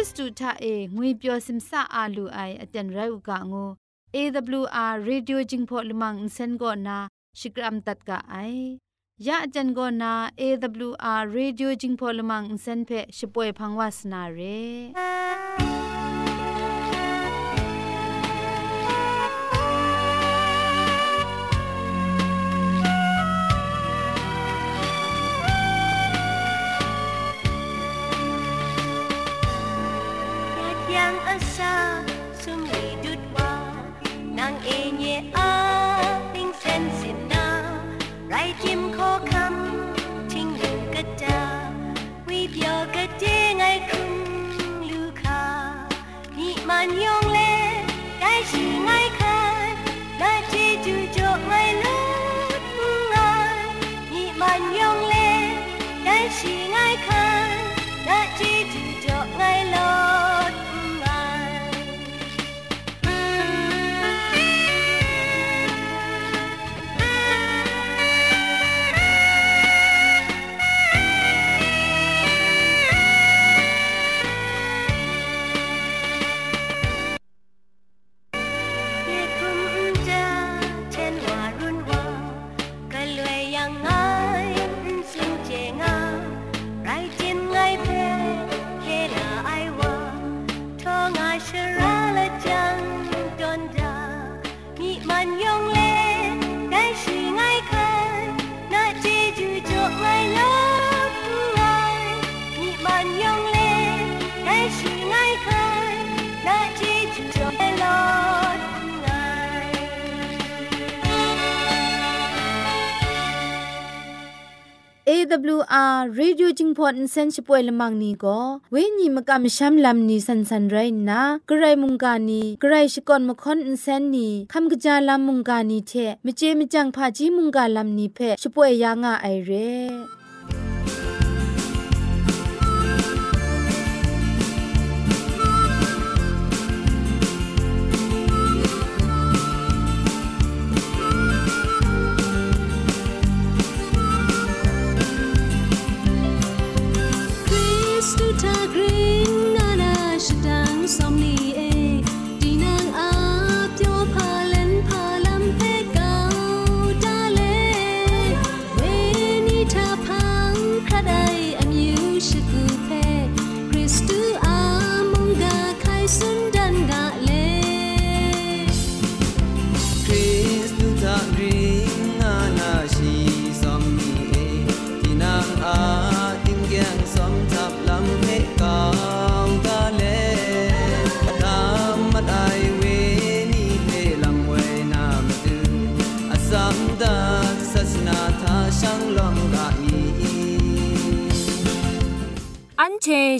ริสตูทาเองวยเปียวซิมซาอาลูไออเจนไรอุกะงู AWR Radio Jingpho Limang Insen go na Shikram tat ka ai ya ajan go na AWR Radio Jingpho Limang Insen phe shpoe phangwas na re รีดิวจิงพอดเซนชิปวยลมังนี้ก็เวนีมกำช้ำลำนี้สันสันไรนะกระไรมุงกานีกระไรชิกอนมค่อนเซนนี้คำกระจาลำมุงกานีเทมิเจมิจังพาจีมุงกาลำนี้เพชิปวยยางอะไอเร่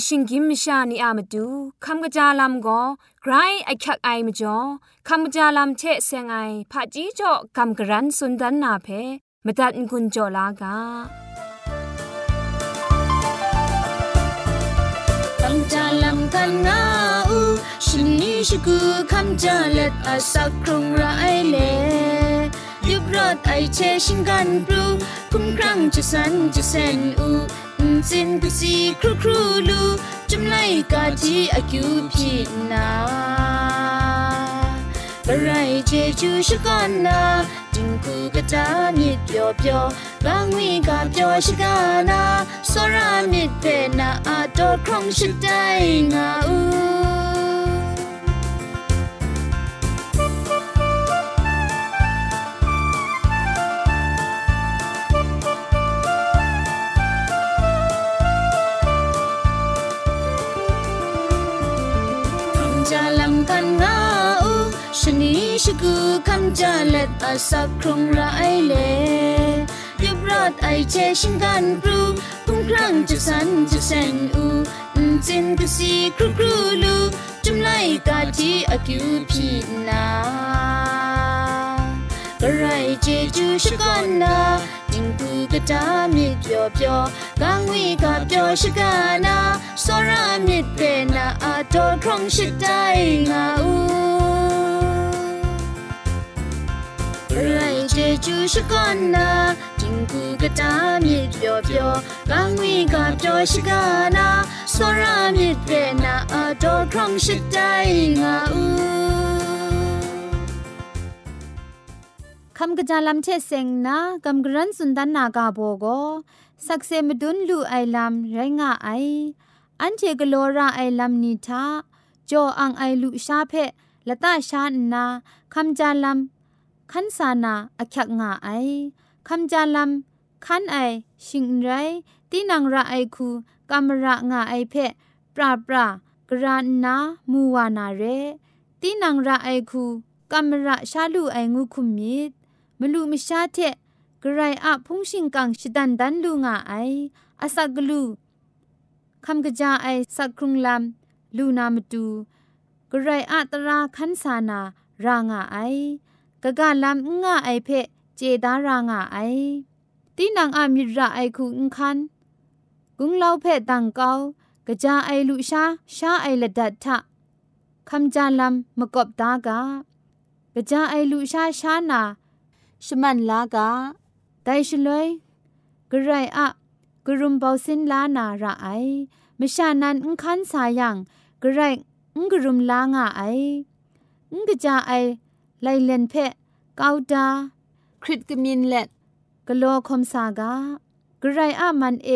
ชิงกิมชานีอามาดูคำกระจาลำก็ไกรไอคักไอมาจ่อคำกระจาลำเชเซงไอผาจีจ่อคำกระรันสุนดันนาเพมาตัดกุญจ่อลากาคำจาลำกันนาอูชินนี้ชิกูคำจาเล็ดอาสักครงไรเลยุบรอดไอเชชิงกันปลูคุ้มครั้งจะสันจะเซนอู จินกุสีครูครูลูจุมไลกาจีอากิวพีนาบะไรเจจูชกันนาจิงคูกะจามิดเปียวเปียวบางวีกาเปียวชกานาสรามิดเปนาอาโตครองชิดได้งาอู ชกูคำจาเล็ดอาสักครงไรเลยับรอดไอเชชิงกันปรูพุ่งครั้งจะสันจะเซนอูจินกุสีครูครูลูจุมไลกาทีอากิวพีนากระไรเจจูชกันนาจิงกูกะตามิดเปียวเปียวกังวีกาเปียวชกานาสรามิดเปนาอาโตครองชิดไดงาอู เจจูชกันนาจิงกูกะตามิดเปียวเปียวกังวีกาเปียวชกานาสรามิดเปนาอาโตครองชิดไดงาอูคำกระจาลำเชเซงนะกำกรันสุนดันนากาโบโกสักเซมดุนลูไอลำไรงะไอ อันเจกโลราไอลำนิทาจออังไอลูชาเพละตาชานาคำจาลำ ขันสานาอคักงะไอคำจาลำขันไอชิงไรตีนังระไอคูกำระงะไอเพปราปรากรานนามูวานาเรตีนังระไอคูกำระชาลูไองูคุมมิดมลูมิชาเทกรายอะพุงชิงกังชิดันดันลูงาไออาศักลูคำกะจาไอสักครุงลำลูนามตูกรายอะตราคันสานารางาไอ กะกะลำงะไอเพเจดารางาไอตีนังอามิระไอคูอุคันกุงเล่าเพตังเกากะจาไอลุชาชาไอละดัดทะคำจาลำมกบตากากะจาไอลุชาชานาชมันลากาไดชลวยกระไรอะกรุมเบาสินลานาระไอมชานันอุคันสายังกระไรอุกรุมลางาไออุกจาไอ ไลเลนเพกาวดาคริตกมินเล็ดกะโลคอมสากากระไรอะมันเอ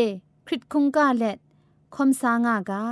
คริตคุงกาเล็ดคอมสางากา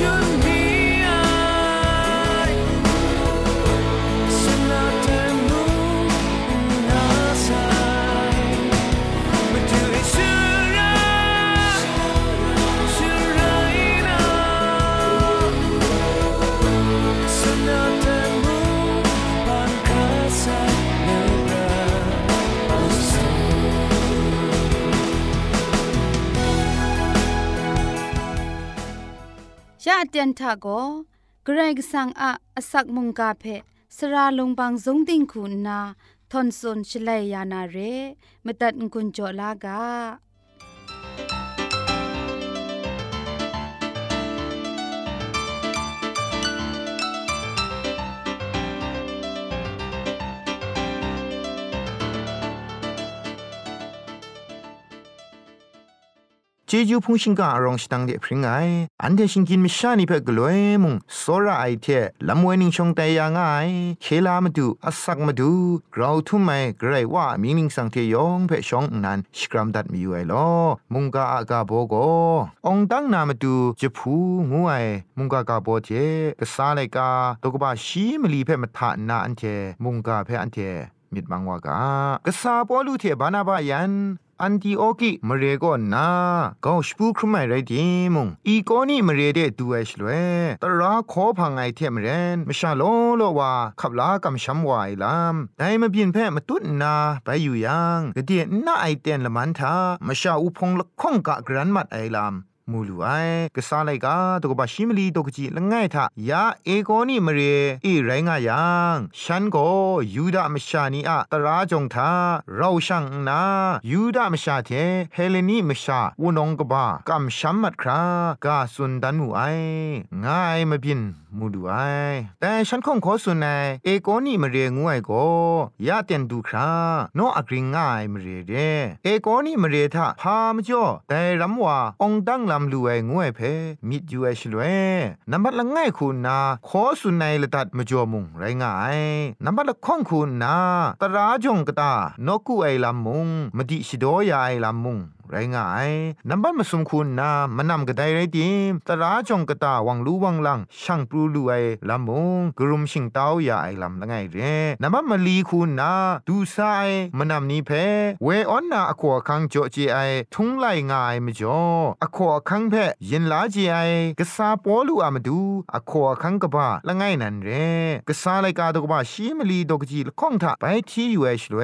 should be เจนทาโกเกรกสังอาอสักมุงกาเพสระลงบางสงติงคุณนาทอนซนชลัยยานาเรมตัดกุญจลากา เจจูพงชิงกาอรองสตังเดพริงไงอันเดชิงกินมิชานิเพ่กลวยมุงโซระไอเทลำเวนิงชงแต่ยังไงเคลามาดูอัสักมาดูกราวทุ่มไมไกรว่ามินิงสังเทยองเพ่ชองนันสกรัมดัดมีอยู่ไอลอมุงกาอากาโบโกองตั้งนามาดูจะพูงูไอมุงกากาโบเทกษาเลกาตกบาชีมลีเพ่มาทานาอันเทมุงกาเพ่อันเทมิดบังวากากษาปอลูเทบานาบายัน อันติโอกิมเรก็นาก็สปูครุไม่ไรดีมุงอีกอนี่มเรเดดูเอชลเวตราขอพังไอเทมเรนมชาโลโลว่าขับลากำช้ำวายลามไดมาเปลี่ยนแพ่มาตุ้นนาไปอยู่ยังกะเดียน่าไอเตียนละมันทามชาอุพงละข้องกะกรันมัดไอลาม มูลูไอกษาไลกาตกบาชิมลีตกจีละง่ายทายาเอโกนิมเรอีไรงายังฉันก็ยูดามชานีอะตราจงทาเราช่างนายูดามชาเทเฮเลนีมชาวนองกบากำชัมมัดครากาสุนดันมูไอง่ายมาบิน มูดูไอแต่ฉันคงขอสุนในเอโกนี่มาเรียงวยก็ยาเตียนดูคราโนอกริงง่ายมาเรียเดเอโกนี่มาเรียทาพามจ่อแต่รำว่าองดังลำลูไองวยเพมิดยูเอชลเวนับบัดละง่ายคุณนาขอสุนในละตัดมาจ่อมุงไรง่ายนับบัดละข้องคุณนาตราจงกตานกูไอลำมุงมดิชิโดยาไอลำมุง ไรง่ายนับบัดมาสมคุณนามันำกระไดไรดีมตราจงกะตาวังรู้วังลังช่างปรูลูไอลำมงกรุมชิงเต้ายาไอลำละไงเรนับบัดมาลีคุณนาดูไซมันำนี้เพเวออนนาอควาคังโจจีไอทุงไลง่ายมจ่ออควาคังเพยินลาจีไอกษาปอลูอามาดูอควาคังกบ้าละไงนันเรกษาไลกาตกบ้าชีมลีดกจีละข้องทาไปที่อยู่เอชลเว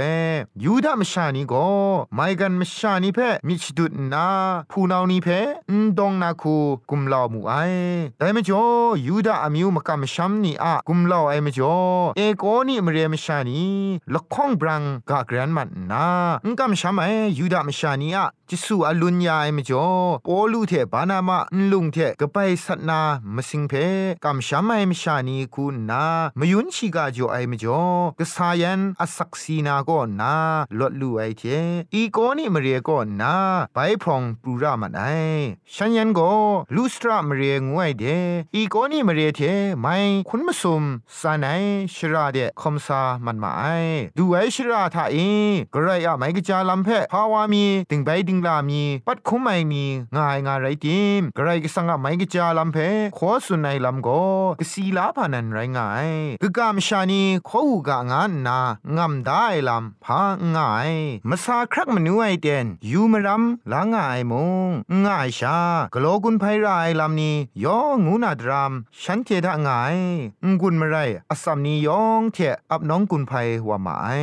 ยูดามชานีก็ไม่กันมชานีเพมิชดุดนาผู้นานี้เพนดงนาคูกุมลาวมูไอแต่ไม่จ่อยูดาอามิวมกำชัมนี่อะกุมลาวไอไม่จ่อเอโกนี่มเรมชานีละข้องบรังกากรันมันนาอุกำชัมไอยูดามชานีอะจิสูอลุญญาไอไม่จ่อปอลูเทบานามาลุงเทกไปสัตนามสิงเพกำชัมไอมชานีคูนามายุนชิกาจ่อไอไม่จ่อกษายันอสักซีนาก็นาลดลูไอเทอีโกนี่มเรก็นาไปพรองปูรามันไอฉันยันก็ลูสตรามเรียงวยเดอีโกนี่มเรียเทไม่คุณมสุมสานไอชราเดคอมซามันมาไอดูไอชราทาเอกระไรอะไม่กจาลำเพภาวามีติงไปติงลามี ปัดคุ้มไม่มีง่ายง่ายไรติมกระไรก็สังอะไม่กจาลำเพขอสุนในลำก็กสีลาพานันไรง่ายกกามชานีขอหูกะงานนางำได้ลำพาง่ายมาซาครักมนูไอเดนยูมรำลางง่ายมงง่ายชากโลกุนไพรายลำนี้ยองงูนาดรามฉันเทดะง่ายงุนมาไรอสัมนี้ยองเทอับน้องกุนไพหัวหมาย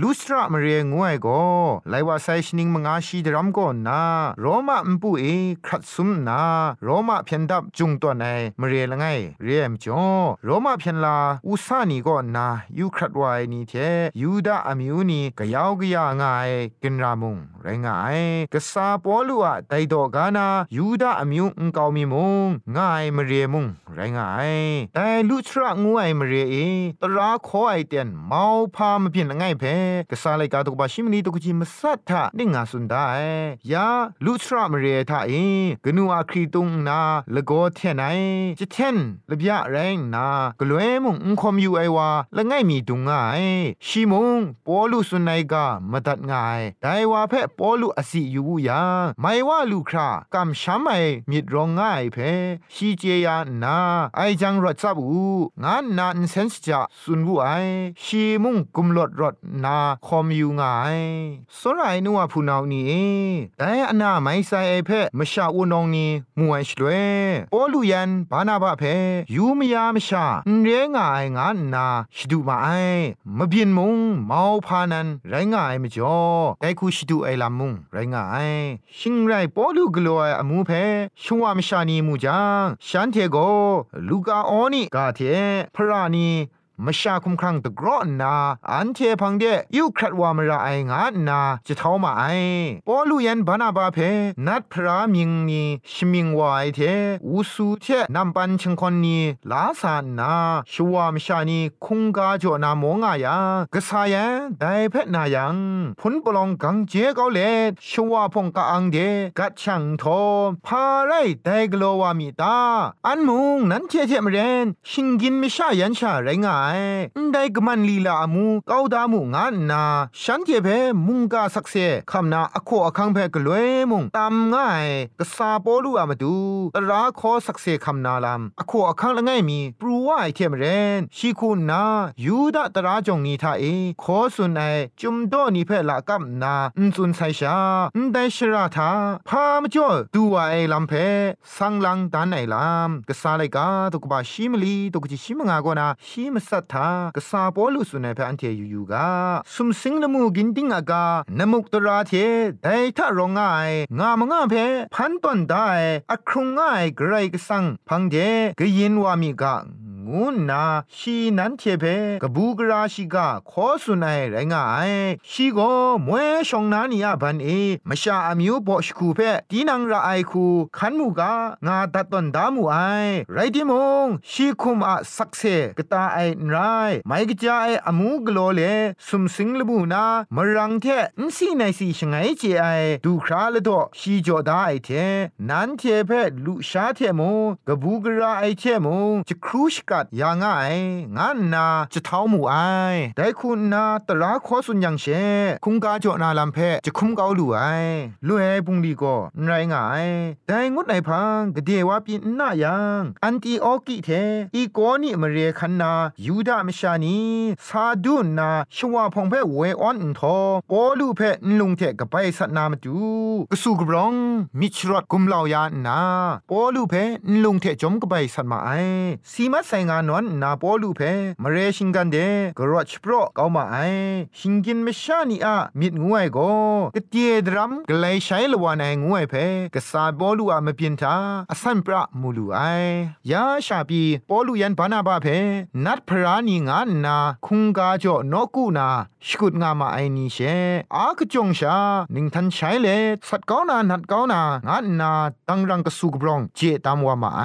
ลูสตระมาเรียงวยก็ไลว่าไซชนิงมงอาชีดรัมก็นนาโรมาอุปุเอครัดซุมนาโรมาเพียนดับจุงตัวในมาเรียละไงเรียมจ่อโรมาเพียนลาอุสานีก็นนายูครัดวายนี่เทยูดาอมิวนีกะยาวกะยาง่ายกินรามุงไรง่ายกษาปอลูอะไดดอกานายูดาอมิวอุงกาวมีมงง่ายมเรียมุงไรง่ายแต่ลุทระงูไอมเรียเอตราขอไอเตียนเมาพามาเพียนละไงเพกษาไลกาตุกบาชิมนีตุกจิมสัทธะนิงาสุนได้ยาลุทระมเรียทาเอกนูอาครีตุงนาละโกเทนไอจิเทนละบยะแรงนากลวยมุงอุคอมยูไอวาละไงมีตุงง่ายชิมุงปอลุสุนัยกามาตัดง่ายไดว่าเพปอลุอสิอยู่ยังไม่ว่าลูกครากำช้ำไอมิดรองง่ายเพชีเจียนาไอจังรถซับอูงานนานเซนส์จะสุนวูไอชีมุ่งกุมลดรถนาคอมอยู่ง่ายสรายนัวผู้นานี่แต่อนาไม่ใส่ไอเพมชาอุนองนี่มวยชลวยปอลุยันบานาบะเพยูมยามชาเรียงายงานนาชิดูมาไอมะเบียนมุงเมาพานันไรง่ายมจ่อแต่คูชิดูไอลามุงไรงา ายชิงไรปอลูกลัวอมูเพชัวมชานีมูจังฉันเทโกลูกาออนี่กาเทพระนี มชาคุมครังตะกรอนนา อันเทพังเดยุครัดวามระไองานาจะเท่ามาไอปอลูยันบานาบาเพนัดพระมิงนีชมิงวายเทอุสูเทนำปันชงคนนีลาสานนาชัวมชานีคุงกาจนามงายากษายันไดเพนายังพุนปลองกังเจเกาเลชัวพงกาอังเดกัดช่างทอพาไรไดกลัววามีตาอันมุงนั้นเทเทมเรนชิงกินไม่ชายันชาไรงาได้กมันลีลามูเก้าดามูงานนาฉันเทเพมุงกาสักเซคำนาอโคอคังเพกลวยมุงตามง่ายกษาปอลูอามาดูตราขอสักเซคำนาลามอโคอคังละง่ายมีปรูว่าไอเทมเรนชีคุณนายูดาตราจงนีทาเอขอสุนไอจุมโดนีเพละกัมนาอุนสุนไซชาอุนไดชราทาพามจ่อดูว่าไอลำเพสังลังดานไอลามกษาไลกาตุกบาชิมลีตุกจิชิมงากนาชิมสัทธากษาปอลุสุนัยพอันเทยูยูกาสุมสิงละมูกินติงอากานมุกตราเทไดทะรองง่ายงามงามเพพันต้นได้อครุงง่ายไกรกสังพังเดกยินวามีกา งูนาชีนันเทเพกบูกราชิกาขอสุนัยไรงายชีโกมวยชองนานียบันเอมชาอมิวบอชคูเพตีนังระไอคูขันมูกางาดัดตนดามูไอไรดิมงชีคุมอะสักเซกตาไอไรไม่กจาไออมูกโลเลสุมสิงลบูนามรังเทนสีในสีชงไงเจไอดูคราละดอชีจอดาไอเทนันเทเพลุชาเทมงกบูกราไอเทมงจะครูชกัดยาง่ายงานนาจะเท้าหมู่ไอได้คุณนาตราขอสุนยังเชคุงกาจอนาลำเพจะคุมเกาลู่ไอลู่เอปุงดีก็ไรง่ายได้งดไหนพังกเดว่าปีนหน้ายังอันตีออกิเทอีโกนี่มาเรคันนายูดามชานีซาดุนนาชวาพงเพเวออนทอปอลูเพนลุงเทกับไปสัตนามาจูกสูกรองมิชรอดกุมเหล่ายานาปอลูเพนลุงเทจมกับไปสัตมาไอสีมัดไซงานอนนาปลูเพมเรชิงกันเดกรอชโปรเกามาไอชิงกินมชานีอะมิดงวยโกกเตียดรัมกไลใช้ละวานไองวยเพกษาปอลูอะมเปียนทาอสันปรามูลูไอยาชาปีปลูยันบานาบาเพนัดพรานีงานนาคุงกาจ่อนกูนาชกุดงามาไอนีเชอากจงชาหนิงทันใช้เลสัตก้านานัดก้านางานนาตังรังกสุกบรองเจตามว่ามาไอ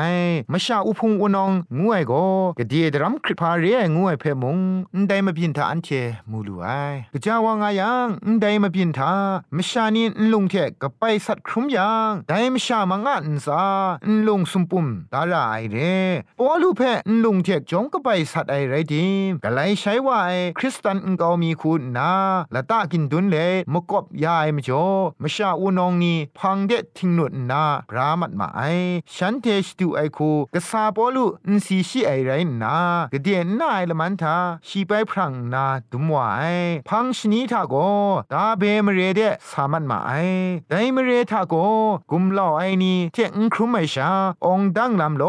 มชาอุพงอุนองงวยโกกเดียดรัมคริพาเรียงวยเพมงได้มาบินทาอันเชมูลูไอกะจาวางายังได้มาบินทามชานีนลงเทกไปสัตครุมยังได้มชามางานซานลงสุมปุมดาราไอเรปอลูเพนลงเทกจงก็ไปสัตไอไรดิมกะไลใช้ว่าไอคริสตันอุงกามีคุณนาละตากินดุนเลมกบยายมจ่อมชาอูนองนีพังเดทิงนุนนาพรามัดมาไอฉันเทสตูไอคูกะซาปอลูนสีชีไอไรนากะเดียนนาอละมันทาชีไปพรังนาดุมวาไอพังชนีทาโกตาเบมเรเดสามัดมาไอไดมเรทาโกกุมลอไอนีเทงครุมไอชาองดังลำโล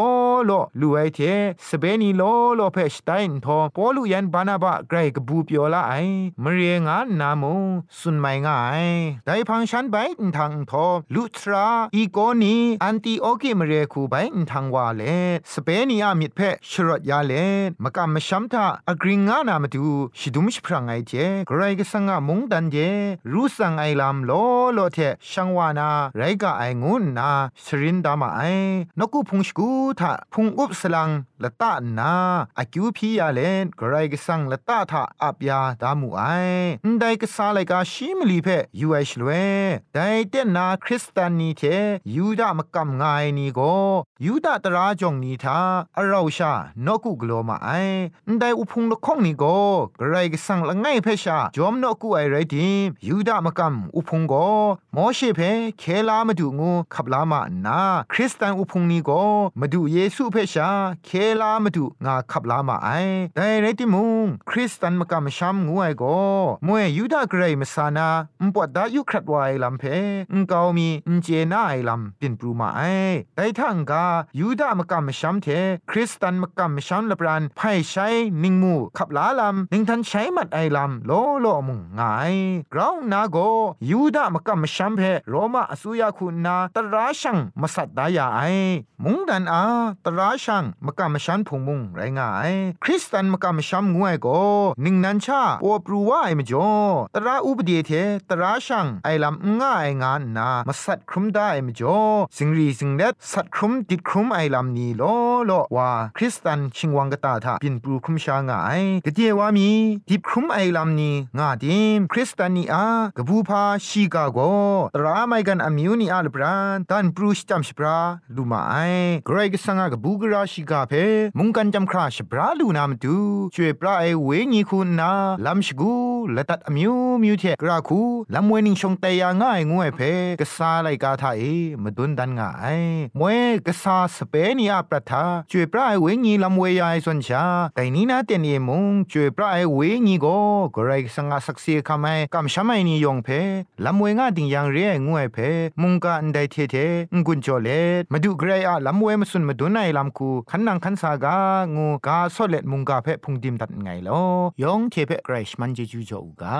โลลูไอเทสเปนีโลโลเพชไตน์ทอปอลูยันบานาบะไกรกบูเปียวละไอมเรียงานนามูสุนไม่ง่ายไดพังฉันไปทางทอลุทราอีโกนีอันตีโอเกมเรียคูไปทางวาเลสเปนีอามิดเพชชรดยาเลมกำมชัมทาอกริงานามาดูชิดุมชพรังไอเจไกรกสังะมงดันเจรูสังไอลามโลโลเทชังวานาไรกะไองุนนาสรินดามาไอนกุพุงสกูทาพุงอุบสลังละตานาอากิวพียาเลนกรายกสังละตาทาอับยาดามูไอได้กษาไลกาชิมลีเพยูไอชลเวได้เตนาคริสตานีเทยูดามกำงายนีโกยูดาตราจงนีทาอราชานกุกโลมาไอได้อุพุงละข้องนีโกกรายกสังละไงเพชาจอมนกุไอไรดิมยูดามกำอุพุงโกมอเชเพเคลามาดูงูขับลามานาคริสตันอุพุงนีโกมาดูเยซูเพชาเคลามาดูงาขับลามาไอแต่ไรติมุงคริสตันมกำช้ำงวยก็มวยยูดาเกรมสานาอุปวดดายุครัดไวลำเพอุกามีเจน่าไอลำเป็นปรูมาไอแต่ทั้งกายูดามกำช้ำเทคริสตันมกำช้ำละปรานไพ่ใช้นิงมูขับลาลำนิงทันใช้มัดไอลำโลโลมุงไงกราวนาโกยูดามกำช้ำเพโรมาอสุยาคุณนาตราชังมาสัตดายาไอมุงดันอาตราชังมกำชันพงมุงไรงายคริสตันมกำช้ำงวยโกนิงนันชาปอปรูว่าไอมจ่อตราอุปเดเทตราชังไอลำง่ายงานนามาสัตครุมได้ไอมจ่อสิงรีสิงเล็ดสัตครุมติดครุมไอลำนี้โลโลว่าคริสตันชิงวังกตาทาปินปรูครุมชางายกะเดียว่ามีติดครุมไอลำนี้งาดิมคริสตันนี่อากะบูพาชีกาโกตราไม่กันอมิวนี่อาลบรานตันปรูชจัมชปราลูมาไอเกรกสังกะบูกราชิกาเพมุงกันจำคราชปราลูนามตูช่วยปราไอเวญีคุณนาลัมชกูและตัดอมิวมิวเทกราคูลัมเวนิงชงเตยาง่ายงวยเพกะซาไลกาทาเอมดุนดันง่ายมวยกะซาสเปนีอาปราทาช่วยปราไอเวญีลัมเวยายส่วนชาแต่นี้นาเตียนเอมุงช่วยปราไอเวญีโกเกรสังกสักเสียคำไมกำชามนี่ยองเพลัมเวงาดิงยังเรียงวยเพมุงกันได้เทเทงกุนจเลมาดูเกรอะลัมเวมาสุนมาดูไนลัมคูขันนังขันสากางูกาซอเลตมุงกาเพพุงดิมตัดไงลอยองเทเพเกรชมันเจจูจอูกา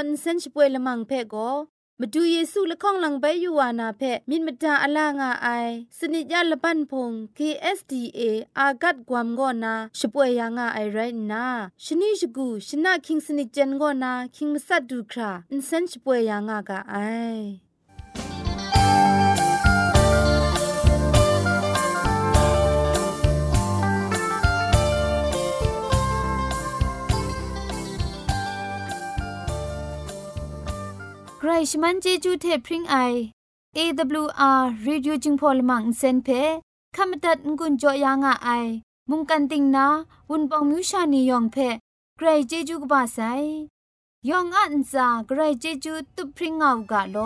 อนเซนช่วยละมังเพ่ก็มาดูเยซูละข้องหลังใบยูวานาเพมินมตาอลางาไอสนิจยาละปันพง KSDA อากัดกวมกอนาช่วยยังาไอไรนาชนิชกูชนะคิงสนิจเจนกอนาคิงมัสัดดูคราอินเซนช่วยยังากาไอ ชมันเจจูเทพริงไออ AWR Radio จึงพอลมังเซนเพขมตัดงุนจอยางอไอมุงกันติงนาวุนปองมิวชานียองเพใครเจจูกบาไซยองอันซาใครเจจูตุพริงเอากาโล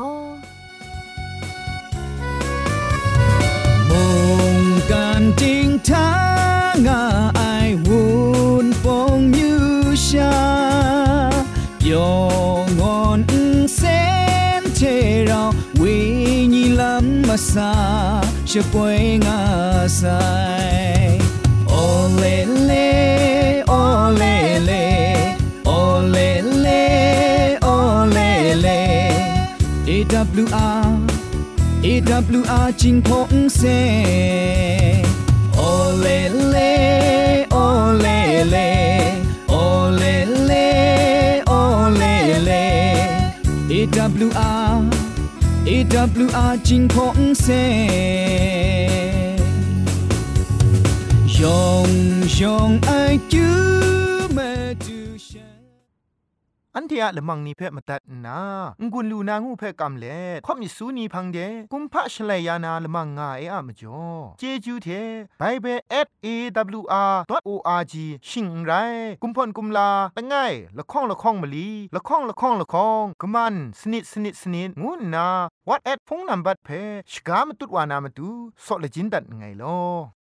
มุงกันติงทางอไอาณมาซาช่วยงาไซโอเลเลโอเลเลโอเลเลโอเลเล AWR AWR จิงพงเซโอเลเลโอเลเลโอเลเลโอเลเล AWR AWR จิงพงเซยองยองไอจูมาดูฉัน อัน เทียละมังนิเพ่มาตัดนางุนลูนางูเพ่กำเล่ข่อมิสูนีพังเดกุมพะชเลยานาละมังงาเออะมจ่อเจจูเทไบเบิล @awr.org ชิงไรกุมพ่นกุมลาละไงละข้องละข้องมะลีละข้องละข้องละข้องกะมันสนิดสนิดสนิดงูนา what at พงนัมบัดเพชกามตุดวานามตุซอเลจินดัดไงลอ